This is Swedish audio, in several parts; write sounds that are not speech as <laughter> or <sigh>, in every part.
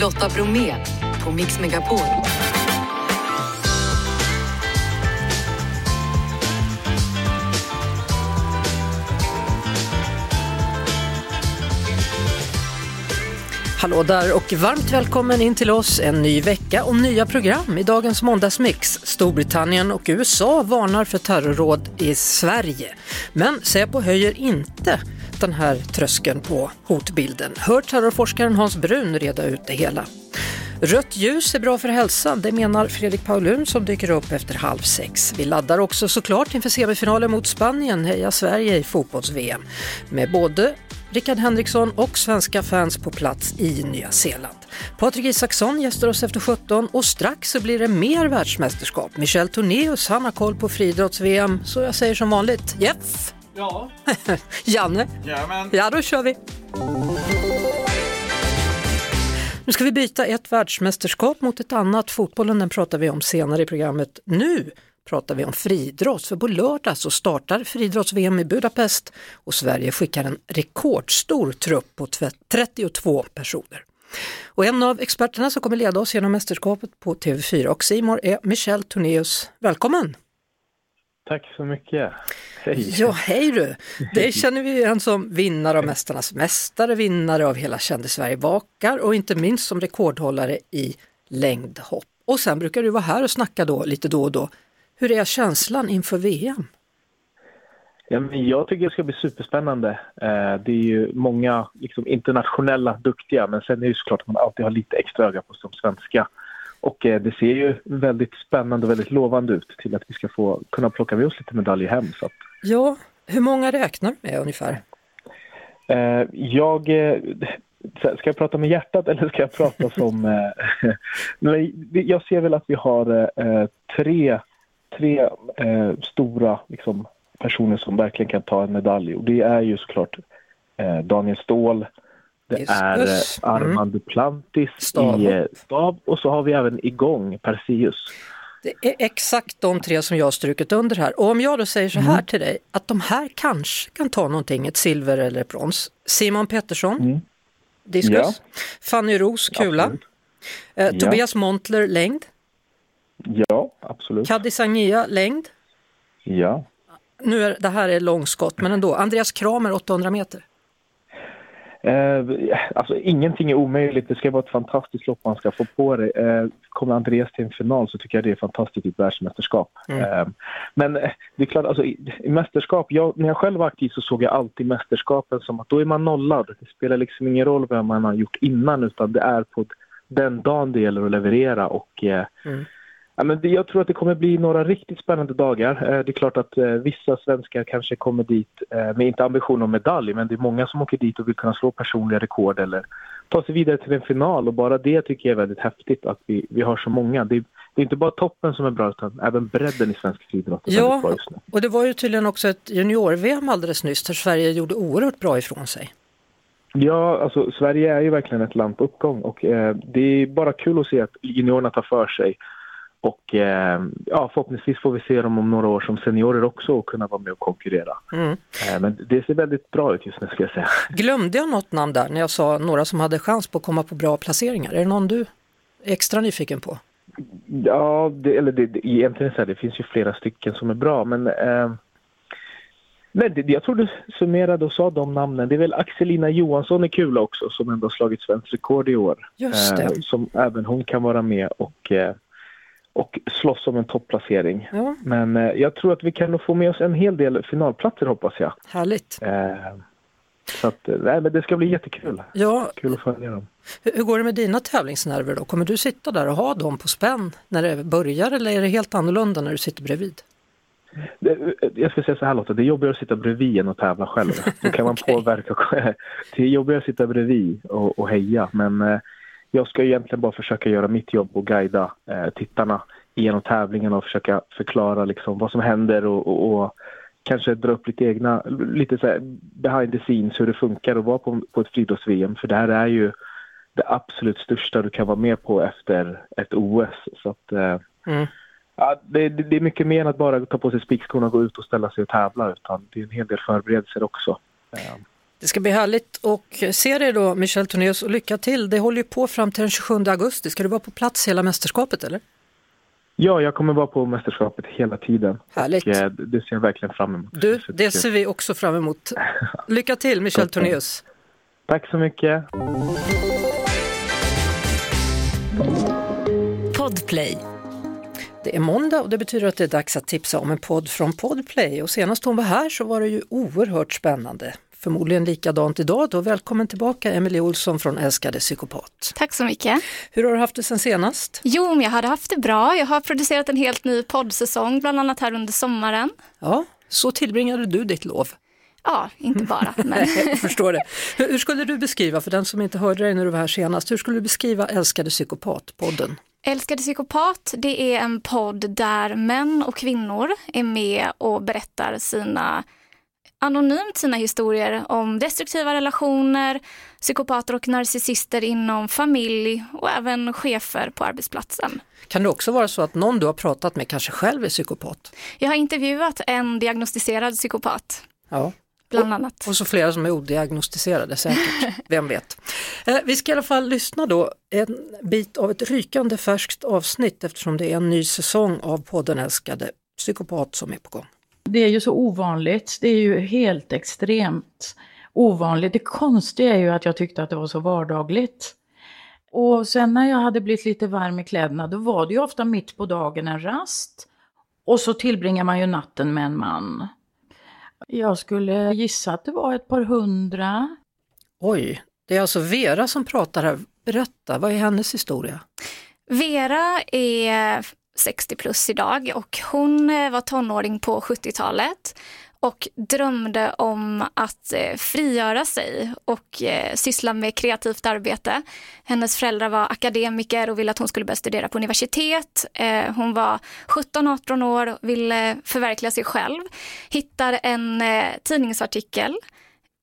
Lotta Bromé på Mix Megapol. Hallå där och varmt välkommen in till oss en ny vecka och nya program i dagens måndagsmix. Storbritannien och USA varnar för terrorråd i Sverige. Men Säpo höjer inte den här tröskeln på hotbilden. Hör terrorforskaren Hans Brun reda ut det hela. Rött ljus är bra för hälsan, det menar Fredrik Paulun som dyker upp efter halv sex. Vi laddar också såklart inför semifinalen mot Spanien, Heja Sverige i fotbolls-VM. Med både Rickard Henriksson och svenska fans på plats i Nya Zeeland. Patrik Isaksson gästar oss efter 17 och strax så blir det mer världsmästerskap. Michel Tornéus han har koll på friidrotts-VM, så jag säger som vanligt, Jeff! Ja. <laughs> Janne? Jajamän. Ja, då kör vi! Nu ska vi byta ett världsmästerskap mot ett annat. Fotbollen den pratar vi om senare i programmet. Nu pratar vi om friidrott, för på lördag så startar friidrotts-VM i Budapest och Sverige skickar en rekordstor trupp på 32 personer. Och en av experterna som kommer leda oss genom mästerskapet på TV4 och Simor är Michel Tornéus. Välkommen! Tack så mycket. Hej. Ja, hej du! Det känner vi igen som vinnare av Mästarnas mästare, vinnare av Hela kände Sverige bakar och inte minst som rekordhållare i längdhopp. Och sen brukar du vara här och snacka då, lite då och då. Hur är känslan inför VM? Ja, men jag tycker det ska bli superspännande. Eh, det är ju många liksom, internationella duktiga men sen är det såklart att man alltid har lite extra öga på som svenska. Och eh, det ser ju väldigt spännande och väldigt lovande ut till att vi ska få kunna plocka med oss lite medaljer hem. Så att, Ja, hur många räknar du med ungefär? eh, jag, eh, ska jag prata med hjärtat eller ska jag prata som... <laughs> Jag ser väl att vi har tre, tre stora liksom, personer som verkligen kan ta en medalj och det är ju såklart Daniel Ståhl, det är eh, Armand Duplantis Stav. i eh, stav och så har vi även igång Perseus. Det är exakt de tre som jag har strukit under här. Och om jag då säger så här till dig, att de här kanske kan ta någonting, ett silver eller ett brons. Simon Pettersson, Mm. diskus. Ja. Fanny Ros, kula. Eh, Ja. Tobias Montler, längd. Ja, absolut. Kaddi Sagnia, längd. Ja. Nu är det här är långskott, men ändå. Andreas Kramer, 800 meter. Eh, alltså ingenting är omöjligt. Det ska vara ett fantastiskt lopp man ska få på det. Eh, kommer Andreas till en final så tycker jag det är fantastiskt i ett världsmästerskap. Mm. Eh, men eh, det är klart, alltså, i, i mästerskap, jag, när jag själv var aktiv så såg jag alltid mästerskapen som att då är man nollad. Det spelar liksom ingen roll vad man har gjort innan utan det är på den dagen det gäller att leverera och eh, Mm. Ja, men jag tror att det kommer bli några riktigt spännande dagar. Eh, det är klart att eh, vissa svenskar kanske kommer dit eh, med inte ambition om medalj, men det är många som åker dit och vill kunna slå personliga rekord eller ta sig vidare till en final och bara det tycker jag är väldigt häftigt att vi, vi har så många. Det, det är inte bara toppen som är bra utan även bredden i svensk friidrott är Ja. väldigt bra just nu. Och det var ju tydligen också ett junior-VM alldeles nyss där Sverige gjorde oerhört bra ifrån sig. Ja, alltså Sverige är ju verkligen ett land på uppgång och eh, det är bara kul att se att juniorerna tar för sig. Och eh, ja, förhoppningsvis får vi se dem om några år som seniorer också och kunna vara med och konkurrera. Mm. Eh, men det ser väldigt bra ut just nu ska jag säga. Glömde jag något namn där när jag sa några som hade chans på att komma på bra placeringar? Är det någon du är extra nyfiken på? Ja, det, eller det, det, egentligen så här, det finns ju flera stycken som är bra men eh, Nej, det, jag tror du summerade och sa de namnen. Det är väl Axelina Johansson i kula också som ändå har slagit svenskt rekord i år. Just det. Eh, som även hon kan vara med och, och slåss om en topplacering. Ja, Men eh, jag tror att vi kan nog få med oss en hel del finalplatser hoppas jag. härligt. Eh, så att, eh, nej, men det ska bli jättekul. Ja, Kul att följa dem. hur hur går det med dina tävlingsnerver då? Kommer du sitta där och ha dem på spänn när det börjar eller är det helt annorlunda när du sitter bredvid? Det- Jag ska säga så här Lotta, det är jobbigare att sitta bredvid än att tävla själv. <laughs> Då kan man Okej. påverka. <laughs> Det är jobbigare att sitta bredvid och, och heja. Men eh, jag ska egentligen bara försöka göra mitt jobb och guida eh, tittarna genom tävlingen och försöka förklara liksom, vad som händer och, och, och kanske dra upp lite egna, lite så behind the scenes hur det funkar att vara på, på ett friidrotts-VM. För det här är ju det absolut största du kan vara med på efter ett OS. Så att, eh, Mm. Ja, det, det, är mycket mer än att bara ta på sig spikskorna och gå ut och ställa sig och tävla utan det är en hel del förberedelser också. Eh, Det ska bli härligt att se dig då Michel Tornéus och lycka till. Det håller ju på fram till den 27 augusti. Ska du vara på plats hela mästerskapet eller? Ja, jag kommer vara på mästerskapet hela tiden. Härligt. Och, eh, det ser jag verkligen fram emot. Du, det ser vi också fram emot. <laughs> Lycka till Michel. Tornéus. Tack så mycket. Podplay. Det är måndag och det betyder att det är dags att tipsa om en podd från Podplay och senast hon var här så var det ju oerhört spännande. Förmodligen likadant idag då. Välkommen tillbaka Emelie Olsson från Älskade psykopat. Tack så mycket. Hur har du haft det sen senast? Jo, jag hade haft det bra. Jag har producerat en helt ny poddsäsong, bland annat här under sommaren. Ja, så tillbringade du ditt lov. Ja, inte bara, <laughs> men Jag förstår det. Hur, hur skulle du beskriva, för den som inte hörde dig när du var här senast, hur skulle du beskriva Älskade psykopat-podden? Älskade psykopat, det är en podd där män och kvinnor är med och berättar sina anonymt sina historier om destruktiva relationer, psykopater och narcissister inom familj och även chefer på arbetsplatsen. Kan det också vara så att någon du har pratat med kanske själv är psykopat? Jag har intervjuat en diagnostiserad psykopat, Ja, bland annat. och så flera som är odiagnostiserade säkert, <laughs> vem vet. Eh, vi ska i alla fall lyssna då en bit av ett rykande färskt avsnitt eftersom det är en ny säsong av podden Älskade psykopat som är på gång. Det är ju så ovanligt, det är ju helt extremt ovanligt. Det konstiga är ju att jag tyckte att det var så vardagligt. Och sen när jag hade blivit lite varm i kläderna, då var det ju ofta mitt på dagen en rast. Och så tillbringar man ju natten med en man. Jag skulle gissa att det var ett par hundra. Oj, det är alltså Vera som pratar här. Berätta, vad är hennes historia? Vera är 60 plus idag och hon eh, var tonåring på 70-talet och drömde om att eh, frigöra sig och eh, syssla med kreativt arbete. Hennes föräldrar var akademiker och ville att hon skulle börja studera på universitet. Hon var 17-18 år och ville förverkliga sig själv. Hittar en tidningsartikel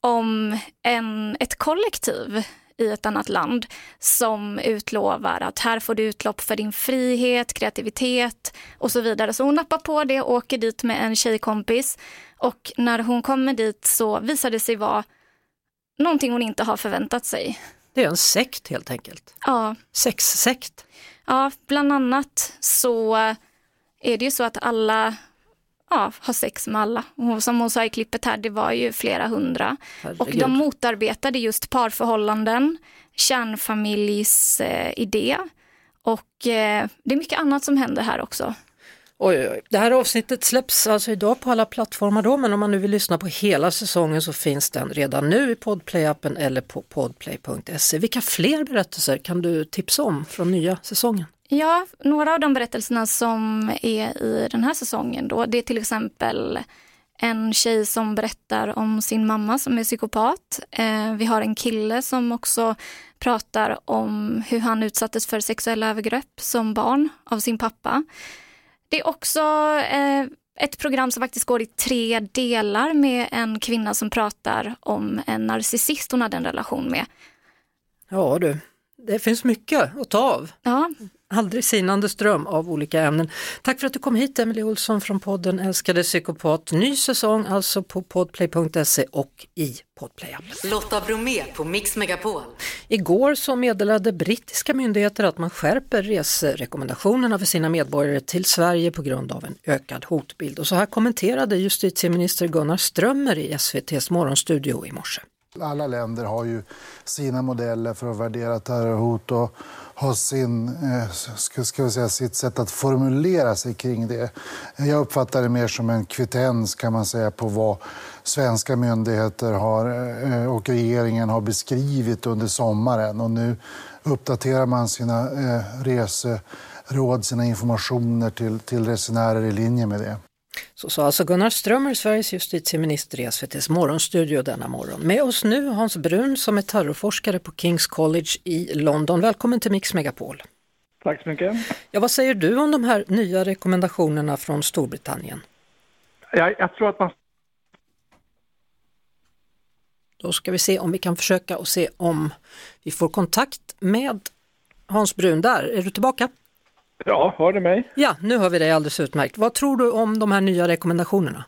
om en, ett kollektiv i ett annat land som utlovar att här får du utlopp för din frihet, kreativitet och så vidare. Så hon nappar på det och åker dit med en tjejkompis och när hon kommer dit så visar det sig vara någonting hon inte har förväntat sig. Det är en sekt helt enkelt. Ja, Sexsekt. ja bland annat så är det ju så att alla ja, har sex med alla. Och som hon sa i klippet här, det var ju flera hundra. Och Herregud. de motarbetade just parförhållanden, kärnfamiljs eh, idé och eh, det är mycket annat som händer här också. Oj, oj. Det här avsnittet släpps alltså idag på alla plattformar då, men om man nu vill lyssna på hela säsongen så finns den redan nu i Podplay-appen eller på podplay.se. Vilka fler berättelser kan du tipsa om från nya säsongen? Ja, några av de berättelserna som är i den här säsongen då, det är till exempel en tjej som berättar om sin mamma som är psykopat. Eh, vi har en kille som också pratar om hur han utsattes för sexuella övergrepp som barn av sin pappa. Det är också eh, ett program som faktiskt går i tre delar med en kvinna som pratar om en narcissist hon hade en relation med. Ja du, det finns mycket att ta av. Ja, Aldrig sinande ström av olika ämnen. Tack för att du kom hit Emelie Olsson från podden Älskade psykopat. Ny säsong alltså på podplay.se och i podplayappen. Lotta Bromé på Mix Megapol. Igår så meddelade brittiska myndigheter att man skärper reserekommendationerna för sina medborgare till Sverige på grund av en ökad hotbild. Och så här kommenterade justitieminister Gunnar Strömmer i SVTs morgonstudio i morse. Alla länder har ju sina modeller för att värdera terrorhot och har sin, eh, ska, ska vi säga, sitt sätt att formulera sig kring det. Jag uppfattar det mer som en kvittens kan man säga på vad svenska myndigheter har, eh, och regeringen har beskrivit under sommaren. Och nu uppdaterar man sina eh, reseråd, sina informationer till, till resenärer i linje med det. Så sa alltså Gunnar Strömmer, Sveriges justitieminister i SVTs morgonstudio denna morgon. Med oss nu Hans Brun som är terrorforskare på Kings College i London. Välkommen till Mix Megapol. Tack så mycket. Ja, vad säger du om de här nya rekommendationerna från Storbritannien? Jag, jag tror att man Då ska vi se om vi kan försöka och se om vi får kontakt med Hans Brun där. Är du tillbaka? Ja, hör du mig? Ja, nu hör vi dig alldeles utmärkt. Vad tror du om de här nya rekommendationerna?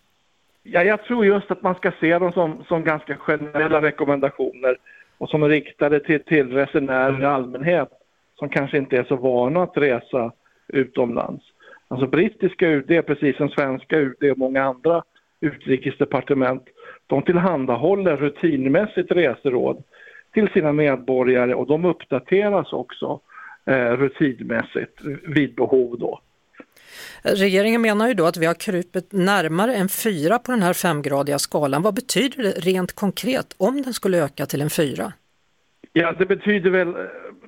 Ja, jag tror just att man ska se dem som, som ganska generella rekommendationer och som är riktade till, till resenärer i allmänhet som kanske inte är så vana att resa utomlands. Alltså brittiska UD, precis som svenska UD och många andra utrikesdepartement, de tillhandahåller rutinmässigt reseråd till sina medborgare och de uppdateras också rutinmässigt vid behov då. Regeringen menar ju då att vi har krupit närmare en fyra på den här femgradiga skalan. Vad betyder det rent konkret om den skulle öka till en fyra? Ja, det betyder väl eh,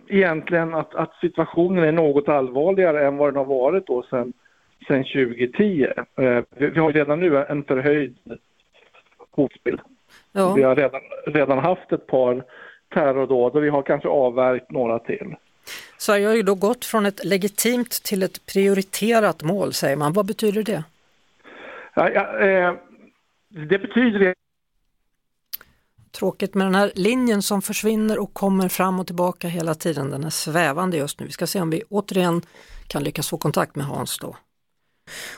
egentligen att, att situationen är något allvarligare än vad den har varit då sedan, sedan 2010. Eh, vi, har redan nu en förhöjd hotbild. Ja. Vi har redan, redan haft ett par terrordåd och vi har kanske avvärjt några till. Sverige har ju då gått från ett legitimt till ett prioriterat mål säger man. Vad betyder det? Ja, ja, eh, det betyder Tråkigt med den här linjen som försvinner och kommer fram och tillbaka hela tiden. Den är svävande just nu. Vi ska se om vi återigen kan lyckas få kontakt med Hans då.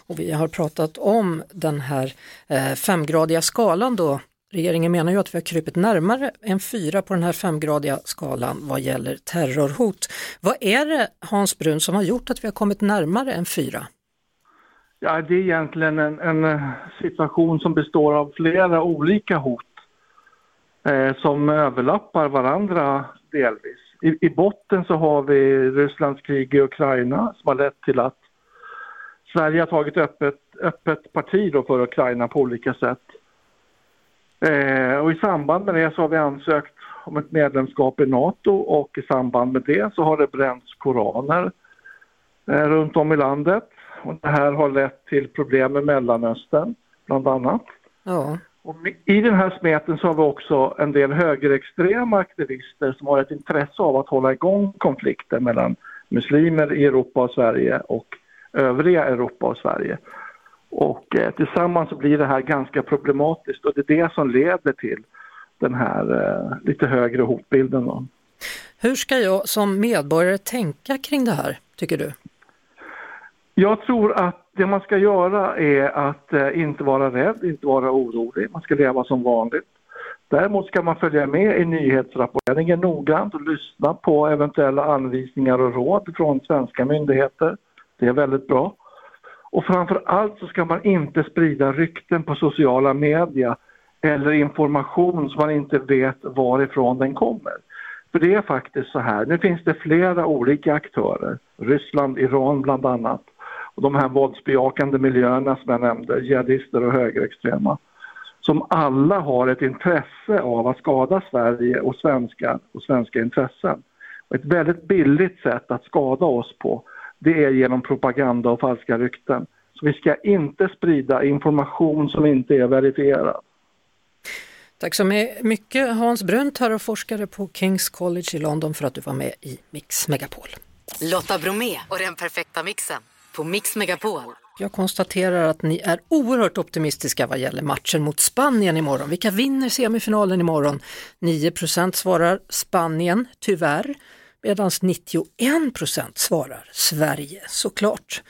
Och vi har pratat om den här eh, femgradiga skalan då. Regeringen menar ju att vi har krypit närmare en fyra på den här femgradiga skalan vad gäller terrorhot. Vad är det Hans Brun som har gjort att vi har kommit närmare en fyra? Ja, det är egentligen en, en eh, situation som består av flera olika hot eh, som överlappar varandra delvis. I, I, botten så har vi Rysslands krig i Ukraina som har lett till att Sverige har tagit öppet, öppet parti då för Ukraina på olika sätt. Eh, och i samband med det så har vi ansökt om ett medlemskap i NATO och i samband med det så har det bränts koraner eh, runt om i landet. Och det här har lett till problem med Mellanöstern bland annat. Ja. Och I den här smeten så har vi också en del högerextrema aktivister som har ett intresse av att hålla igång konflikter mellan muslimer i Europa och Sverige och övriga Europa och Sverige. Och eh, tillsammans så blir det här ganska problematiskt och det är det som leder till den här eh, lite högre hotbilden. Då. Hur ska jag som medborgare tänka kring det här, tycker du? Jag tror att det man ska göra är att eh, inte vara rädd, inte vara orolig. Man ska leva som vanligt. Däremot ska man följa med i nyhetsrapporteringen noggrant och lyssna på eventuella anvisningar och råd från svenska myndigheter. Det är väldigt bra. Och framför allt så ska man inte sprida rykten på sociala medier eller information som man inte vet varifrån den kommer. För det är faktiskt så här, nu finns det flera olika aktörer, Ryssland, Iran bland annat, och de här våldsbejakande miljöerna som jag nämnde, jihadister och högerextrema, som alla har ett intresse av att skada Sverige och svenska, och svenska intressen. Och ett väldigt billigt sätt att skada oss på, det är genom propaganda och falska rykten. Så vi ska inte sprida information som inte är verifierad. Tack så mycket Hans Brunn, forskare på Kings College i London för att du var med i Mix Megapol. Lotta Bromé och den perfekta mixen på Mix Megapol. Jag konstaterar att ni är oerhört optimistiska vad gäller matchen mot Spanien imorgon. Vilka vinner semifinalen imorgon? 9% svarar Spanien, tyvärr medan 91 procent svarar Sverige såklart.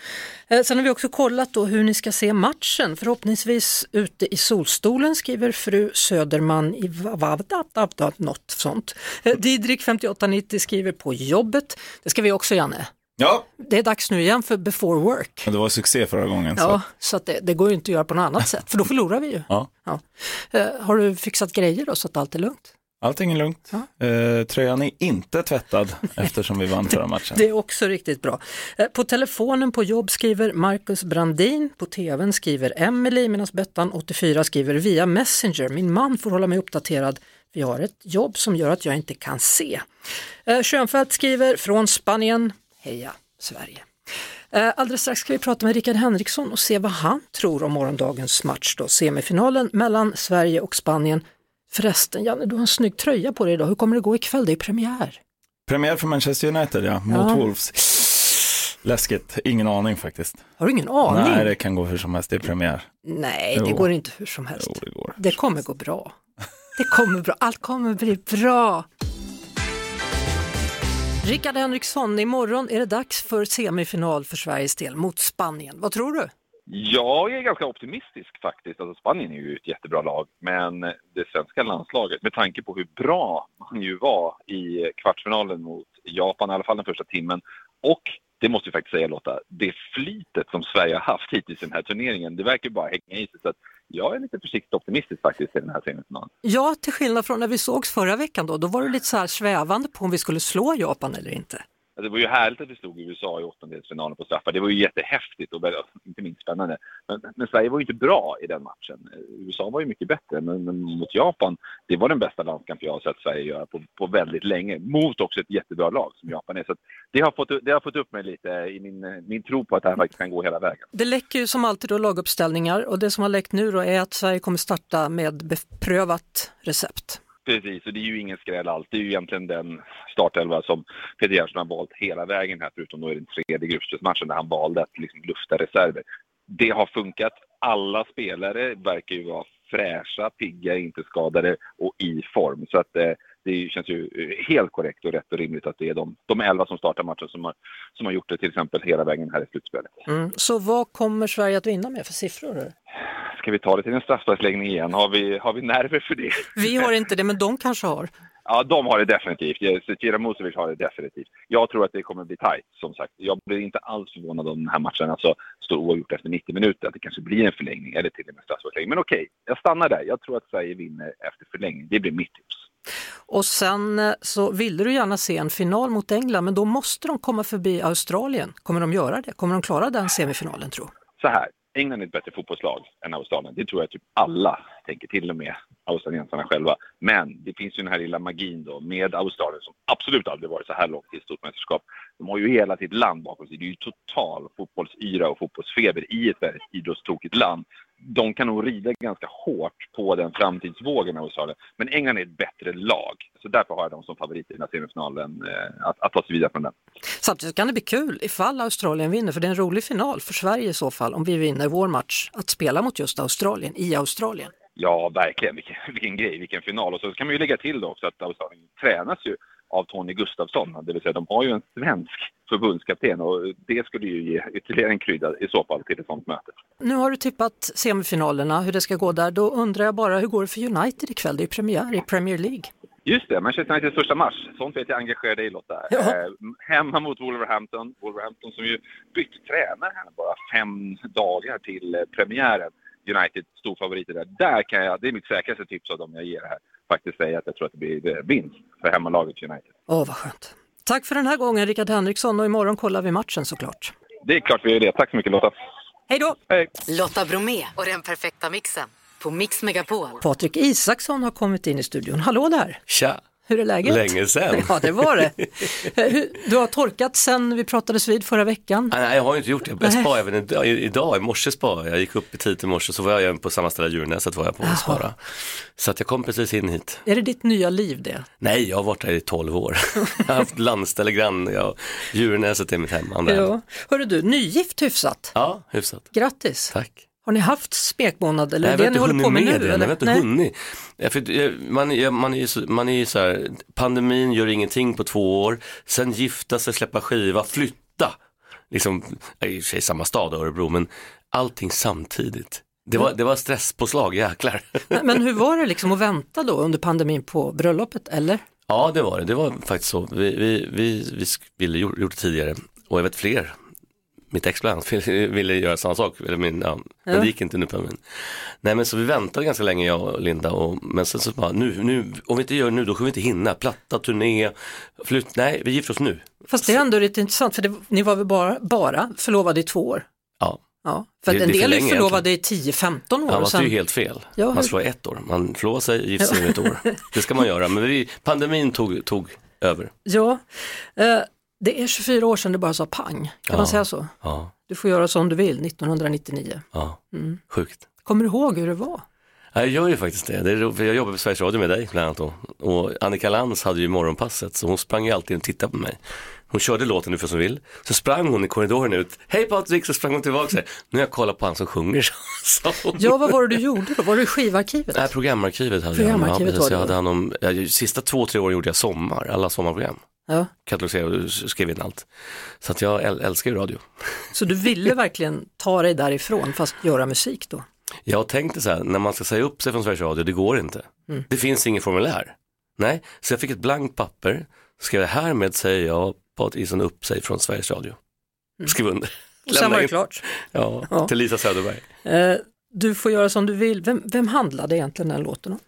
Eh, sen har vi också kollat då hur ni ska se matchen, förhoppningsvis ute i solstolen skriver fru Söderman i Vavda, något sånt. Eh, Didrik 5890 skriver på jobbet, det ska vi också Janne. Ja. Det är dags nu igen för before work. Det var succé förra gången. Ja, så, så det, det, går ju inte att göra på något annat <laughs> sätt, för då förlorar vi ju. Ja. ja. Eh, har du fixat grejer då så att allt är lugnt? Allting är lugnt. Eh, tröjan är inte tvättad <laughs> eftersom vi vann förra matchen. Det är också riktigt bra. Eh, på telefonen på jobb skriver Marcus Brandin, på tvn skriver Emily medan Bettan 84 skriver via Messenger. Min man får hålla mig uppdaterad vi har ett jobb som gör att jag inte kan se. Eh, Schönfeldt skriver från Spanien, heja Sverige. Eh, alldeles strax ska vi prata med Rickard Henriksson och se vad han tror om morgondagens match då, semifinalen mellan Sverige och Spanien Förresten, Janne, du har en snygg tröja på dig idag. Hur kommer det gå ikväll? Det är premiär. Premiär för Manchester United, ja, mot ja. Wolves. Läskigt, ingen aning faktiskt. Har du ingen aning? Nej, det kan gå hur som helst, det är premiär. Nej, jo. det går inte hur som helst. Jo, det, går. det kommer gå bra. Det kommer bra, allt kommer bli bra. Rickard Henriksson, imorgon är det dags för semifinal för Sveriges del mot Spanien. Vad tror du? Jag är ganska optimistisk faktiskt. Alltså Spanien är ju ett jättebra lag, men det svenska landslaget, med tanke på hur bra man ju var i kvartsfinalen mot Japan, i alla fall den första timmen, och det måste vi faktiskt säga Lotta, det flitet som Sverige har haft hittills i den här turneringen, det verkar bara hänga i sig. Så att jag är lite försiktigt optimistisk faktiskt i den här semifinalen. Ja, till skillnad från när vi sågs förra veckan då, då var du lite så här svävande på om vi skulle slå Japan eller inte. Alltså, det var ju härligt att vi slog USA i åttondelsfinalen på straffar. Det var ju jättehäftigt och inte minst spännande. Men, men, Sverige var ju inte bra i den matchen. USA var ju mycket bättre, men, men mot Japan, det var den bästa landskamp jag har sett Sverige göra på, på väldigt länge. Mot också ett jättebra lag som Japan är. Så det, har fått, det har fått upp mig lite i min, min tro på att det här faktiskt kan gå hela vägen. Det läcker ju som alltid då laguppställningar och det som har läckt nu då är att Sverige kommer starta med beprövat recept. Precis, och det är ju ingen skräll alls. Det är ju egentligen den startelva som Peter Gerhardsson har valt hela vägen här, förutom då i den tredje gruppspelsmatchen där han valde att liksom lufta reserver. Det har funkat. Alla spelare verkar ju vara fräscha, pigga, inte skadade och i form. Så att eh, det känns ju eh, helt korrekt och rätt och rimligt att det är de, de elva som startar matchen som har, som har gjort det till exempel hela vägen här i slutspelet. Mm. Så vad kommer Sverige att vinna med för siffror? Ska vi ta det till en straffsparksläggning igen? Har vi, har vi nerver för det? <laughs> Vi har inte det, men de kanske har. Ja, de har det definitivt. Zecira Musovic har det definitivt. Jag tror att det kommer bli tajt, som sagt. Jag blir inte alls förvånad om den här matchen alltså, står oavgjort efter 90 minuter. Att det kanske blir en förlängning eller till och med straffsparksläggning. Men okej, jag stannar där. Jag tror att Sverige vinner efter förlängning. Det blir mitt tips. Och sen eh, så ville du gärna se en final mot England, men då måste de komma förbi Australien. Kommer de göra det? Kommer de klara den semifinalen tro? Så här, England är ett bättre fotbollslag än Australien. Det tror jag typ alla tänker, till och med australiensarna själva. Men det finns ju den här lilla magin då med Australien som absolut aldrig varit så här långt i ett stort mästerskap. De har ju hela sitt land bakom sig. Det är ju total fotbollsyra och fotbollsfeber i ett väldigt idrottstokigt land de kan nog rida ganska hårt på den framtidsvågen Australien. Men England är ett bättre lag, så därför har jag dem som favorit i den här semifinalen, eh, att, att ta sig vidare från den. Samtidigt kan det bli kul ifall Australien vinner, för det är en rolig final för Sverige i så fall, om vi vinner vår match, att spela mot just Australien, i Australien. Ja, verkligen. Vilken, <laughs> vilken grej, vilken final. Och så kan man ju lägga till då också att Australien tränas ju av Tony Gustafsson, det vill säga de har ju en svensk förbundskapten och det skulle ju ge ytterligare en krydda i så fall till ett sånt möte. Nu har du tippat semifinalerna, hur det ska gå där. Då undrar jag bara, hur går det för United ikväll? Det är premiär i Premier League. Just det, Manchester Uniteds första match. Sånt vet jag engagerar dig Lotta. Ja. Eh, hemma mot Wolverhampton. Wolverhampton som ju bytt tränare här bara fem dagar till eh, premiären. United storfavoriter där. Där kan jag, det är mitt säkraste tips av dem jag ger här, faktiskt säga att jag tror att det blir eh, vinst för hemmalaget United. Åh, vad skönt. Tack för den här gången Rickard Henriksson och imorgon kollar vi matchen såklart. Det är klart vi gör det. Tack så mycket Lotta. Hej då! Hej! Lotta Bromé och den perfekta mixen på Mix Megapol. Patrik Isaksson har kommit in i studion. Hallå där! Tja! Hur är läget? Länge sedan. <laughs> Ja, det var det. Du har torkat sen vi pratades vid förra veckan. Nej, jag har inte gjort det. Jag sparar även idag, idag i morse sparade jag. gick upp i tid i morse så var jag på samma ställe Djurnäset var jag på att spara. Så att jag kom precis in hit. Är det ditt nya liv det? Nej, jag har varit här i 12 år. <laughs> jag har haft landställe grann. Jag, Djurnäset är mitt hem. Ja. Hörru du, nygift hyfsat. Ja, hyfsat. Grattis. Tack. Har ni haft smekmånad eller är det ni håller på med, med nu? Det. Jag har inte hunnit. För man, man, är så, man är så här, pandemin gör ingenting på två år, sen gifta sig, släppa skiva, flytta. Liksom, i och för sig samma stad, Örebro, men allting samtidigt. Det var, det var stresspåslag, jäklar. Men hur var det liksom att vänta då under pandemin på bröllopet, eller? Ja, det var det. Det var faktiskt så. Vi, vi, vi, vi ville gjort det tidigare och jag vet fler mitt ex annat <laughs> ville göra samma sak, eller min, ja, ja. men det gick inte nu på min. Nej men så vi väntade ganska länge jag och Linda och, men sen så bara nu, nu, om vi inte gör det nu då kommer vi inte hinna, platta, turné, flytt, nej vi gifter oss nu. Fast det är ändå lite intressant för det, ni var väl bara, bara förlovade i två år? Ja. Ja, för det, en del är förlovade i 10-15 år. Ja, man sen... ju helt fel. Ja, man slår ett år, man förlovar sig, gifter sig ett <laughs> år. Det ska man göra, men vi, pandemin tog, tog över. Ja, eh, det är 24 år sedan det bara sa pang, kan ja, man säga så? Ja. Du får göra som du vill 1999. Ja, mm. sjukt. Kommer du ihåg hur det var? jag gör ju faktiskt det. det är, jag jobbar på Sveriges Radio med dig bland annat då. Och Annika Lantz hade ju morgonpasset så hon sprang ju alltid och tittade på mig. Hon körde låten Nu för som vill. Så sprang hon i korridoren ut. Hej Patrik! Så sprang hon tillbaka. Så nu har jag kollat på han som sjunger. <laughs> Så ja, vad var det du gjorde då? Var det skivarkivet? Nej, programarkivet hade programarkivet jag. Ja, jag hade hand om, ja, sista två, tre åren gjorde jag sommar, alla sommarprogram. Ja. katalogiserade och skrev in allt. Så att jag äl- älskar ju radio. Så du ville <laughs> verkligen ta dig därifrån fast göra musik då? Jag tänkte så här, när man ska säga upp sig från Sveriges Radio, det går inte. Mm. Det finns ingen formulär. Nej, så jag fick ett blankt papper, skrev härmed säger jag Patrik Isaksson upp sig från Sveriges Radio. Skrev under. <laughs> Och sen var det klart. Ja, Ja. till Lisa Söderberg. Eh, du får göra som du vill. Vem, vem handlade egentligen den låten om?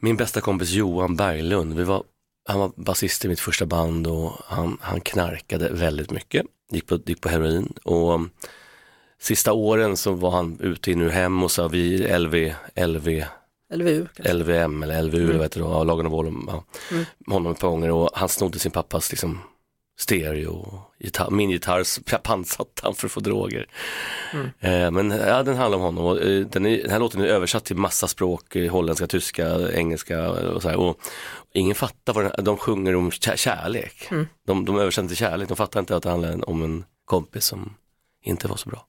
Min bästa kompis Johan Berglund, vi var, han var basist i mitt första band och han, han knarkade väldigt mycket, gick på, gick på heroin och um, sista åren så var han ute in ur hem och så vi LV, LV, LVU? kanske? LVM eller LVU eller vad heter det, ja, Lagen och Vålum, ja, Mm. honom ett par gånger och han snodde sin pappas liksom stereo, gitarr, min gitarr pantsatte han för att få droger. Mm. Eh, men ja, den handlar om honom och eh, den, är, den här låten är översatt till massa språk, eh, holländska, tyska, engelska och så här. Och ingen fattar vad den, de sjunger om kä- kärlek. Mm. De, de översätter till kärlek, de fattar inte att det handlar om en kompis som inte var så bra.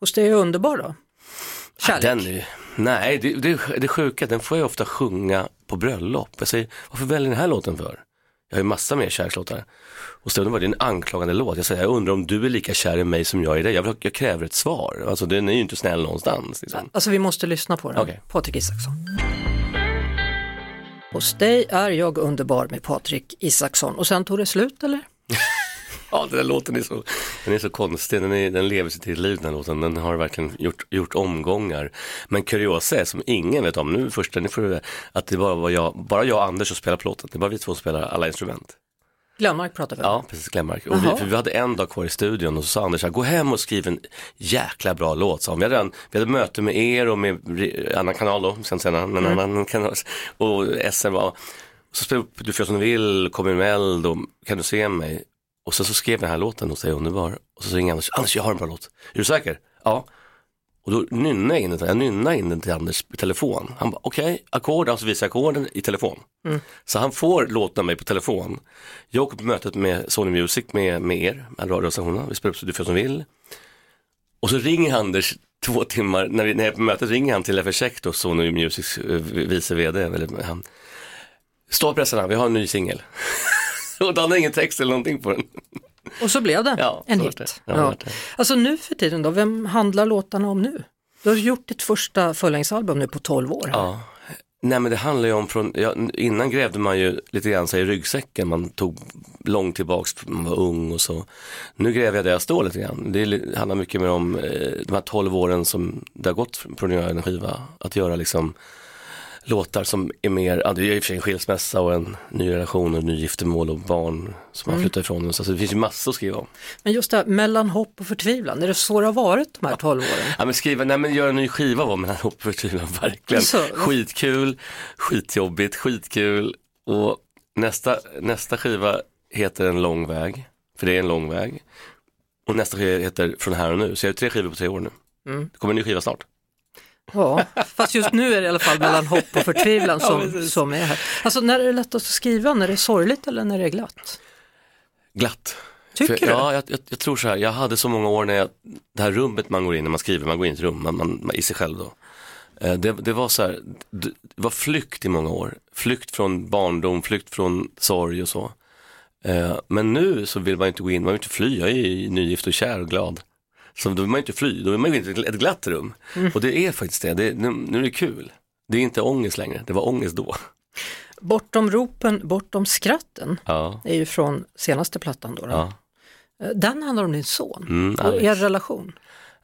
Hos dig är underbar då? Kärlek? Den är, nej, det, det, det sjuka, den får jag ofta sjunga på bröllop. Jag säger, varför väljer ni den här låten för? Jag har ju massa mer kärlekslåtar. Och så var det en anklagande låt. Jag säger, jag undrar om du är lika kär i mig som jag är i dig. Jag, vill, jag kräver ett svar. Alltså den är ju inte snäll någonstans. Liksom. Alltså vi måste lyssna på den. Okej. Patrik Isaksson. Hos dig är jag underbar med Patrik Isaksson. Och sen tog det slut eller? <laughs> Ja, den där låten är så, den är så konstig, den, är, den lever sitt eget liv den här låten, den har verkligen gjort, gjort omgångar. Men kuriosa är, som ingen vet om, nu första, nu får att det bara var jag, bara jag och Anders som spelar på låten, det är bara vi två som spelar alla instrument. Glenmark pratar vi om. Ja, precis, Glenmark. Och vi, för vi hade en dag kvar i studion och så sa Anders, så gå hem och skriv en jäkla bra låt, han. Vi hade, redan, vi hade möte med er och med annan kanal då, sen senare, men Mm. annan kanal. Och SR var, så spelade upp Du får göra som du vill, Kom in med eld och Kan du se mig? Och så, så skrev jag den här låten hos dig underbar. Och så ringer Anders, Anders jag har en bra låt. Är du säker? Ja. Och då nynnar jag in den, jag nynnar in den till Anders i telefon. Han bara, okej, ackord, alltså visar ackorden i telefon. Mm. Så han får låten av mig på telefon. Jag åker på mötet med Sony Music med, med er, med radiostationerna, vi spelar upp så du får som vill. Och så ringer Anders två timmar, när, vi, när jag är på mötet ringer han till FR då, Sony Musics eh, vice vd, eller han. Stå pressarna, vi har en ny singel. <laughs> och han har ingen text eller någonting på den. Och så blev det Ja, en hit. det. Ja, det. Alltså nu för tiden då, vem handlar låtarna om nu? Du har gjort ditt första fullängdsalbum nu på 12 år. Ja. Nej men det handlar ju om från, ja, innan grävde man ju lite grann sig i ryggsäcken, man tog långt tillbaks, man var ung och så. Nu gräver jag där jag står lite grann. Det handlar mycket mer om eh, de här 12 åren som det har gått från att göra en skiva, att göra liksom låtar som är mer, ja, det är i och för sig en skilsmässa och en ny relation och ny giftermål och barn som man Mm. flyttar ifrån. Så det finns ju massor att skriva om. Men just det här, mellan hopp och förtvivlan, är det så det har varit de här 12 åren? Ja men skriva, nej men göra en ny skiva var mellan hopp och förtvivlan, <laughs> verkligen. Så- Skitkul, skitjobbigt, skitkul och nästa, nästa skiva heter En lång väg, för det är en lång väg. Och nästa skiva heter Från här och nu, så jag har tre skivor på tre år nu. Mm. Det kommer en ny skiva snart. Ja, fast just nu är det i alla fall mellan hopp och förtvivlan <laughs> Ja, som, precis. som är här. Alltså när är det lättast att skriva, när det är sorgligt eller när det är glatt? Glatt. Tycker För, du? Ja, jag, jag, jag tror så här, jag hade så många år när jag, det här rummet man går in när man skriver, man går in i ett rum, man, man, man, i sig själv då. Eh, Det, det var så här, det var flykt i många år. Flykt från barndom, flykt från sorg och så. Eh, Men nu så vill man inte gå in, man vill inte fly, jag är ju nygift och kär och glad. Så då vill man inte fly, då vill man gå in i ett glatt rum. Mm. Och det är faktiskt det, det nu, nu är det kul. Det är inte ångest längre, det var ångest då. Bortom ropen, bortom skratten, Ja, är ju från senaste plattan då. då. ja. Den handlar om din son Mm, och er relation.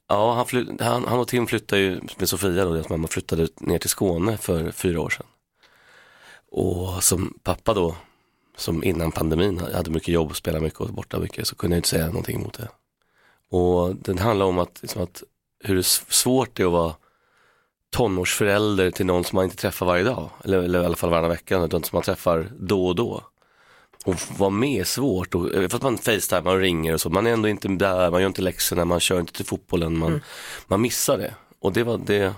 Ja, han, fly, han, han och Tim flyttade ju med Sofia, då, deras mamma flyttade ner till Skåne för fyra år sedan. Och som pappa då, som innan pandemin hade mycket jobb och spelade mycket och borta mycket, så kunde jag inte säga någonting emot det. Och den handlar om att, liksom att hur svårt det är att vara tonårsförälder till någon som man inte träffar varje dag, eller, eller i alla fall varannan vecka, utan som man träffar då och då. Och vara med är svårt, och, för att man facetimar och ringer och så, man är ändå inte där, man gör inte läxorna, man kör inte till fotbollen, man, Mm. man missar det. Och det var det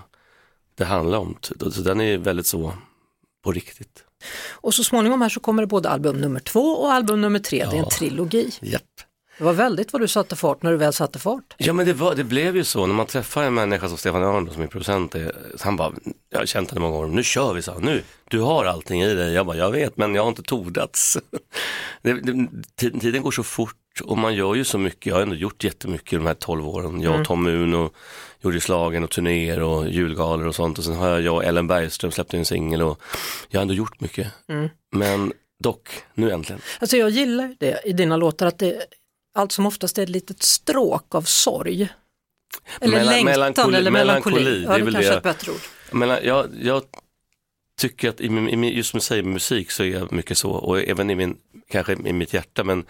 det handlar om, så den är väldigt så på riktigt. Och så småningom här så kommer det både album nummer två och album nummer tre, det är en Ja. trilogi. Japp. Det var väldigt vad du satte fart när du väl satte fart. Ja men det, var, det blev ju så, när man träffar en människa som Stefan Örn som är producent, är, han bara, jag har känt henne många år, nu kör vi, så nu, du har allting i dig. Jag bara, jag vet men jag har inte tordats. <laughs> det, det, tiden går så fort och man gör ju så mycket, jag har ändå gjort jättemycket de här tolv åren. Jag och mm. Tom och gjorde slagen och turnéer och julgalor och sånt och sen har jag, jag och Ellen Bergström släppt en singel och jag har ändå gjort mycket. Mm. Men dock, nu äntligen. Alltså jag gillar det i dina låtar att det allt som oftast är ett litet stråk av sorg. Eller Mel längtan melankoli, eller melankoli. melankoli. Ja, det är kanske jag, ett bättre ord. Mellan, jag, jag tycker att i, i, just med musik så är jag mycket så och även i min, kanske i mitt hjärta men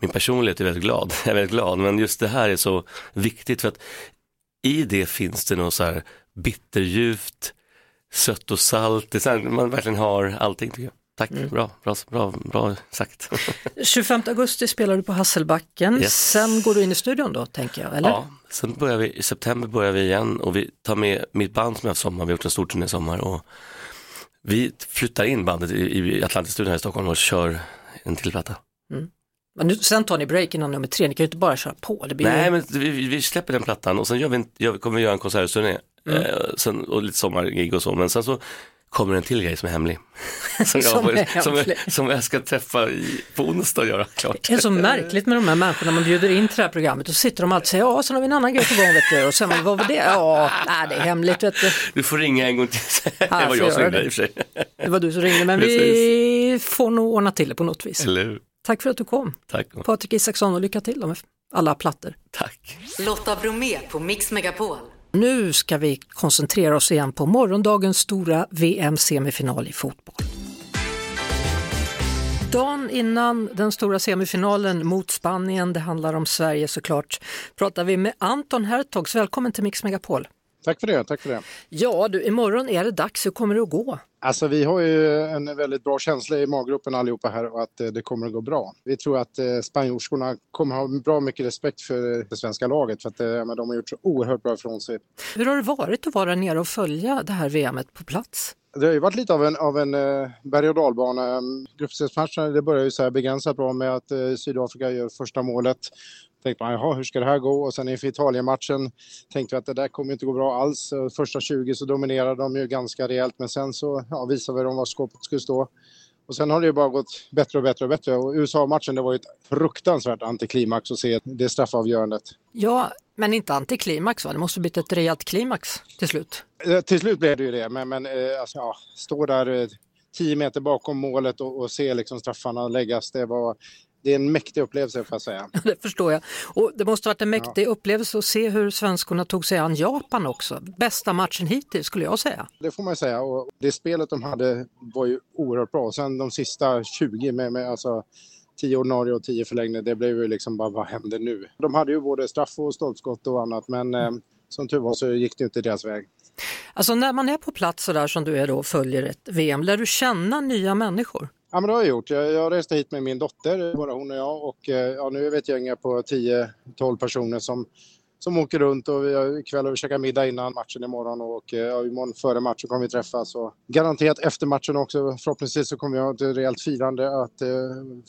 min personlighet är väldigt glad. <laughs> Jag är väldigt glad men just det här är så viktigt för att i det finns det något så här bitterljuvt, sött och salt, det är så här, man verkligen har allting tycker jag. Tack, mm. bra, bra, bra, bra sagt. <laughs> 25 augusti spelar du på Hasselbacken, yes. sen går du in i studion då tänker jag, eller? Ja, sen börjar vi, i september börjar vi igen och vi tar med mitt band som jag har haft sommar, vi har gjort en stor turné i sommar och vi flyttar in bandet i, i Atlantis-studion här i Stockholm och kör en till platta. Mm. Men nu, sen tar ni break innan nummer tre, ni kan ju inte bara köra på. Det blir Nej, ju... men vi, vi, släpper den plattan och sen gör vi en, gör, kommer vi göra en konsertturné mm. eh, och lite sommargig och så, men sen så kommer en till grej som är hemlig. <laughs> som, jag, som, är som, jag, som, jag ska träffa i, på onsdag och göra klart. Det är så märkligt med de här människorna man bjuder in till det här programmet och sitter de alltid och säger ja, sen har vi en annan grej på gång vet du. Och sen vad var det? Ja, nej, det är hemligt vet du. Du får ringa en gång till. <laughs> det var jag som ringde i och för sig. Det var du som ringde men Precis. vi får nog ordna till det på något vis. Eller hur? Tack för att du kom. Tack. Patrik Isaksson och lycka till med alla plattor. Tack. Lotta Bromé på Mix Megapol. Nu ska vi koncentrera oss igen på morgondagens stora VM-semifinal i fotboll. Dagen innan den stora semifinalen mot Spanien, det handlar om Sverige såklart, pratar vi med Anton Hertogs. Välkommen till Mix Megapol. Tack för det, tack för det. Ja du, imorgon är det dags. Hur kommer det att gå? Alltså vi har ju en väldigt bra känsla i maggruppen allihopa här och att eh, det kommer att gå bra. Vi tror att eh, spanjorskorna kommer ha bra mycket respekt för det svenska laget för att eh, de har gjort så oerhört bra ifrån sig. Hur har det varit att vara nere och följa det här VMet på plats? Det har ju varit lite av en, av en berg och dalbana. Gruppspelsmatcherna det börjar ju så här begränsat bra med att Sydafrika gör första målet tänkte man, jaha, hur ska det här gå? Och sen inför Italien-matchen tänkte vi att det där kommer inte gå bra alls. Första 20 så dominerade de ju ganska rejält, men sen så ja, visade vi dem var skåpet skulle stå. Och sen har det ju bara gått bättre och bättre och bättre. Och USA-matchen, det var ju ett fruktansvärt antiklimax att se det straffavgörandet. Ja, men inte antiklimax va? Det måste blivit ett rejält klimax till slut. Eh, till slut blev det ju det, men, men eh, alltså, ja, stå där eh, tio meter bakom målet och, och se liksom straffarna läggas, det var det är en mäktig upplevelse får jag säga. <laughs> det förstår jag. Och det måste varit en mäktig ja. upplevelse att se hur svenskorna tog sig an Japan också. Bästa matchen hittills skulle jag säga. Det får man säga och det spelet de hade var ju oerhört bra. Och sen de sista 20 med, med alltså 10 ordinarie och 10 förlängningar, det blev ju liksom bara vad händer nu? De hade ju både straff och stolpskott och annat men eh, som tur var så gick det inte deras väg. Alltså när man är på plats så där som du är då och följer ett VM, lär du känna nya människor? Ja, men det har jag gjort. Jag, jag reste hit med min dotter, bara hon och jag. Och eh, ja, nu är vi ett gäng på 10-12 personer som, som åker runt och vi har ikväll och vi käkar middag innan matchen imorgon och eh, ja, imorgon före matchen kommer vi träffas. Och garanterat efter matchen också. Förhoppningsvis så kommer jag ha ett rejält firande att eh,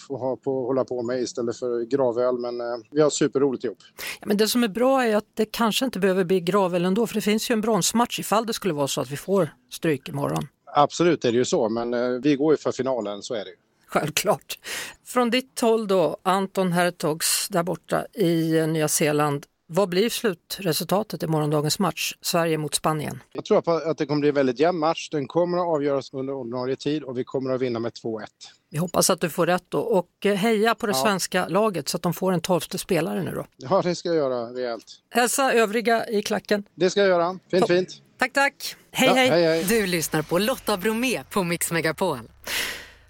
få ha på, hålla på med istället för gravöl. Men eh, vi har superroligt ihop. Ja, men det som är bra är att det kanske inte behöver bli gravöl ändå för det finns ju en bronsmatch ifall det skulle vara så att vi får stryk imorgon. Absolut är det ju så, men eh, vi går ju för finalen, så är det ju. Självklart. Från ditt håll då, Anton Hertogs där borta i eh, Nya Zeeland. Vad blir slutresultatet i morgondagens match, Sverige mot Spanien? Jag tror att det kommer bli en väldigt jämn match. Den kommer att avgöras under ordinarie tid och vi kommer att vinna med 2-1. Vi hoppas att du får rätt då och eh, heja på det ja. svenska laget så att de får en tolfte spelare nu då. Ja, det ska jag göra rejält. Hälsa övriga i klacken. Det ska jag göra. Fint, Top. fint. Tack, tack. Hej, ja, hej. hej, hej. Du lyssnar på Lotta Bromé på Mix Megapol.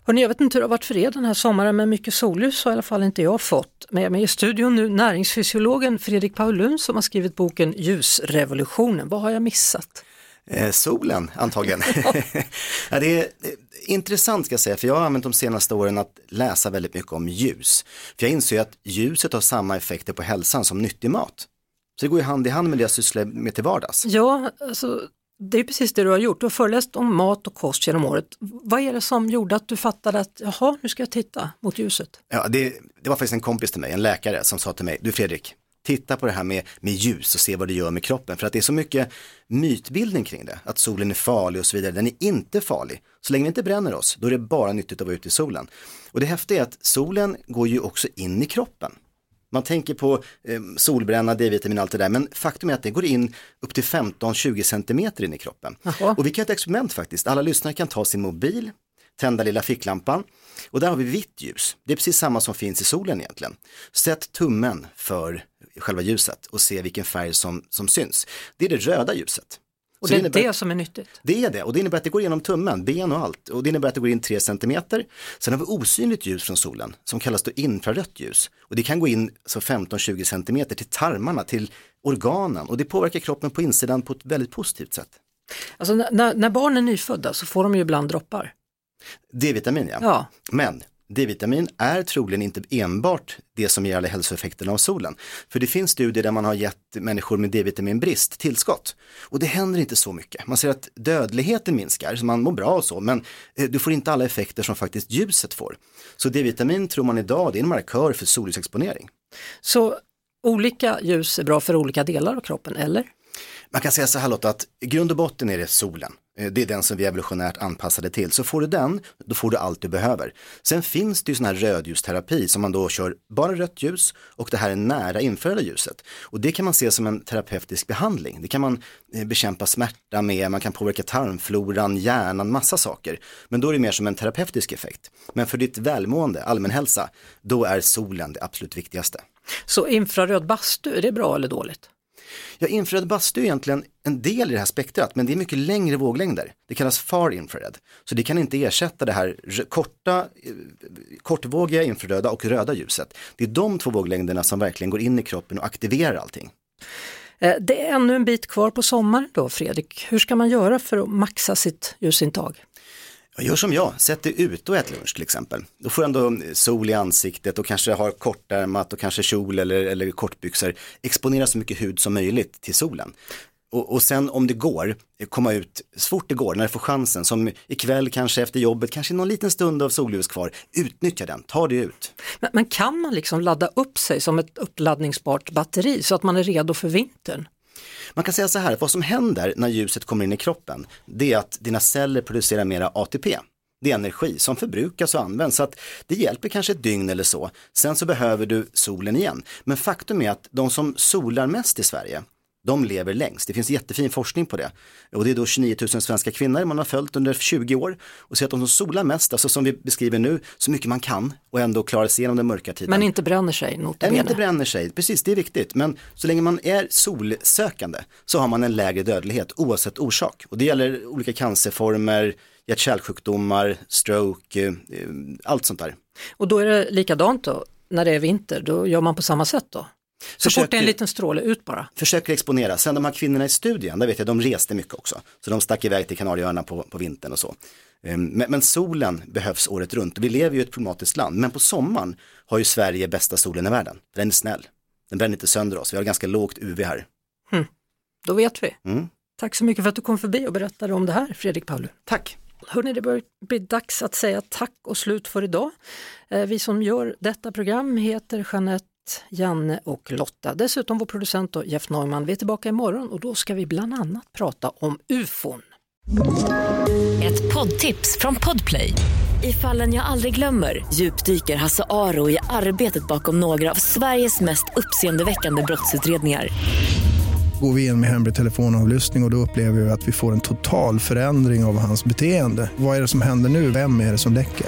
Hörrni, jag vet inte hur det har varit för er den här sommaren men mycket solljus har i alla fall inte jag fått. Med mig i studion nu näringsfysiologen Fredrik Paulun som har skrivit boken Ljusrevolutionen. Vad har jag missat? Eh, solen antagligen. <laughs> <laughs> ja, det är intressant ska jag säga, för jag har använt de senaste åren att läsa väldigt mycket om ljus. För jag inser ju att ljuset har samma effekter på hälsan som nyttig mat. Så det går ju hand i hand med det jag sysslar med till vardags. Ja, alltså det är precis det du har gjort. Du har föreläst om mat och kost genom året. Vad är det som gjorde att du fattade att jaha, nu ska jag titta mot ljuset? Ja, det, det var faktiskt en kompis till mig, en läkare, som sa till mig, du Fredrik, titta på det här med, med ljus och se vad det gör med kroppen. För att det är så mycket mytbildning kring det, att solen är farlig och så vidare. Den är inte farlig. Så länge vi inte bränner oss, då är det bara nyttigt att vara ute i solen. Och det häftiga är att solen går ju också in i kroppen. Man tänker på eh, solbränna, D-vitamin och allt det där, men faktum är att det går in upp till 15-20 centimeter in i kroppen. Jaha. Och vi kan göra ett experiment faktiskt. Alla lyssnare kan ta sin mobil, tända lilla ficklampan och där har vi vitt ljus. Det är precis samma som finns i solen egentligen. Sätt tummen för själva ljuset och se vilken färg som, som syns. Det är det röda ljuset. Och Så det är det som är nyttigt. det är det och det innebär att det går igenom tummen, ben och allt. Och det innebär att det går in 3 centimeter. Sen har vi osynligt ljus från solen som kallas då infrarött ljus. Och det kan gå in så 15-20 centimeter till tarmarna, till organen och det påverkar kroppen på insidan på ett väldigt positivt sätt. Alltså när- när, när barn är nyfödda så får de ju ibland droppar. D-vitamin ja. Ja. Men D-vitamin är troligen inte enbart det som ger alla hälsoeffekterna av solen. För det finns studier där man har gett människor med D-vitaminbrist tillskott. Och det händer inte så mycket. Man ser att dödligheten minskar, så man mår bra och så, men eh, du får inte alla effekter som faktiskt ljuset får. Så D-vitamin tror man idag det är en markör för solljusexponering. Så olika ljus är bra för olika delar av kroppen, eller? Man kan säga så här Lotta, att i grund och botten är det solen. Eh, det är den som vi är evolutionärt anpassade till. Så får du den, då får du allt du behöver. Sen finns det ju sån här rödljusterapi som man då kör bara rött ljus och det här är nära infraröda ljuset. Och det kan man se som en terapeutisk behandling. Det kan man eh, bekämpa smärta med, man kan påverka tarmfloran, hjärnan, massa saker. Men då är det mer som en terapeutisk effekt. Men för ditt välmående, allmänhälsa, då är solen det absolut viktigaste. Så infraröd bastu, är det bra eller dåligt? Ja, infraröd bastu är egentligen en del i det här spektrat, men det är mycket längre våglängder. Det kallas far infrared. Så det kan inte ersätta det här korta, eh, kortvågiga infraröda och röda ljuset. Det är de två våglängderna som verkligen går in i kroppen och aktiverar allting. Eh, det är ännu en bit kvar på sommaren då, Fredrik. Hur ska man göra för att maxa sitt ljusintag? Gör som jag, sätt dig ut och ät lunch till exempel. Då får du ändå eh, sol i ansiktet och kanske har kortärmat och kanske kjol eller, eller kortbyxor. Exponera så mycket hud som möjligt till solen. Och, och sen om det går, eh, komma ut så fort det går, när du får chansen, som ikväll kanske efter jobbet, kanske någon liten stund av solljus kvar. Utnyttja den, ta dig ut. Men, men kan man liksom ladda upp sig som ett uppladdningsbart batteri så att man är redo för vintern? Man kan säga så här, vad som händer när ljuset kommer in i kroppen, det är att dina celler producerar mera ATP. Det är energi som förbrukas och används, så att det hjälper kanske ett dygn eller så. Sen så behöver du solen igen. Men faktum är att de som solar mest i Sverige, de lever längst. Det finns jättefin forskning på det. Och det är då 29 000 svenska kvinnor man har följt under 20 år och ser att de som solar mest, alltså som vi beskriver nu, så mycket man kan och ändå klarar sig igenom den mörka tiden. Men inte bränner sig, notabene. inte bränner sig, precis det är viktigt. Men så länge man är solsökande så har man en lägre dödlighet oavsett orsak. Och det gäller olika cancerformer, hjärt-kärlsjukdomar, stroke, eh, allt sånt där. Och då är det likadant då, när det är vinter, då gör man på samma sätt då? Så Försöker- fort det är en liten stråle, ut bara. Försöker exponera. Sen de här kvinnorna i studien, där vet jag, de reste mycket också. Så de stack iväg till Kanarieöarna på, på vintern och så. Eh, Men, men solen behövs året runt. Vi lever ju i ett klimatiskt land, men på sommaren har ju Sverige bästa solen i världen. Den är snäll. Den bränner inte sönder oss. Vi har ganska lågt UV här. Då vet vi. Mm. Tack så mycket för att du kom förbi och berättade om det här, Fredrik Paulu. Tack. Hörrni, det börjar bli dags att säga tack och slut för idag. Eh, Vi som gör detta program heter Jeanette, Janne och Lotta. Dessutom vår producent då, Jeff Neumann. Vi är tillbaka imorgon och då ska vi bland annat prata om ufon. Ett poddtips från Podplay. I fallen jag aldrig glömmer djupdyker Hasse Aro i arbetet bakom några av Sveriges mest uppseendeväckande brottsutredningar. Går vi in med hemlig telefonavlyssning och, och då upplever vi att vi får en total förändring av hans beteende. Vad är det som händer nu? Vem är det som läcker?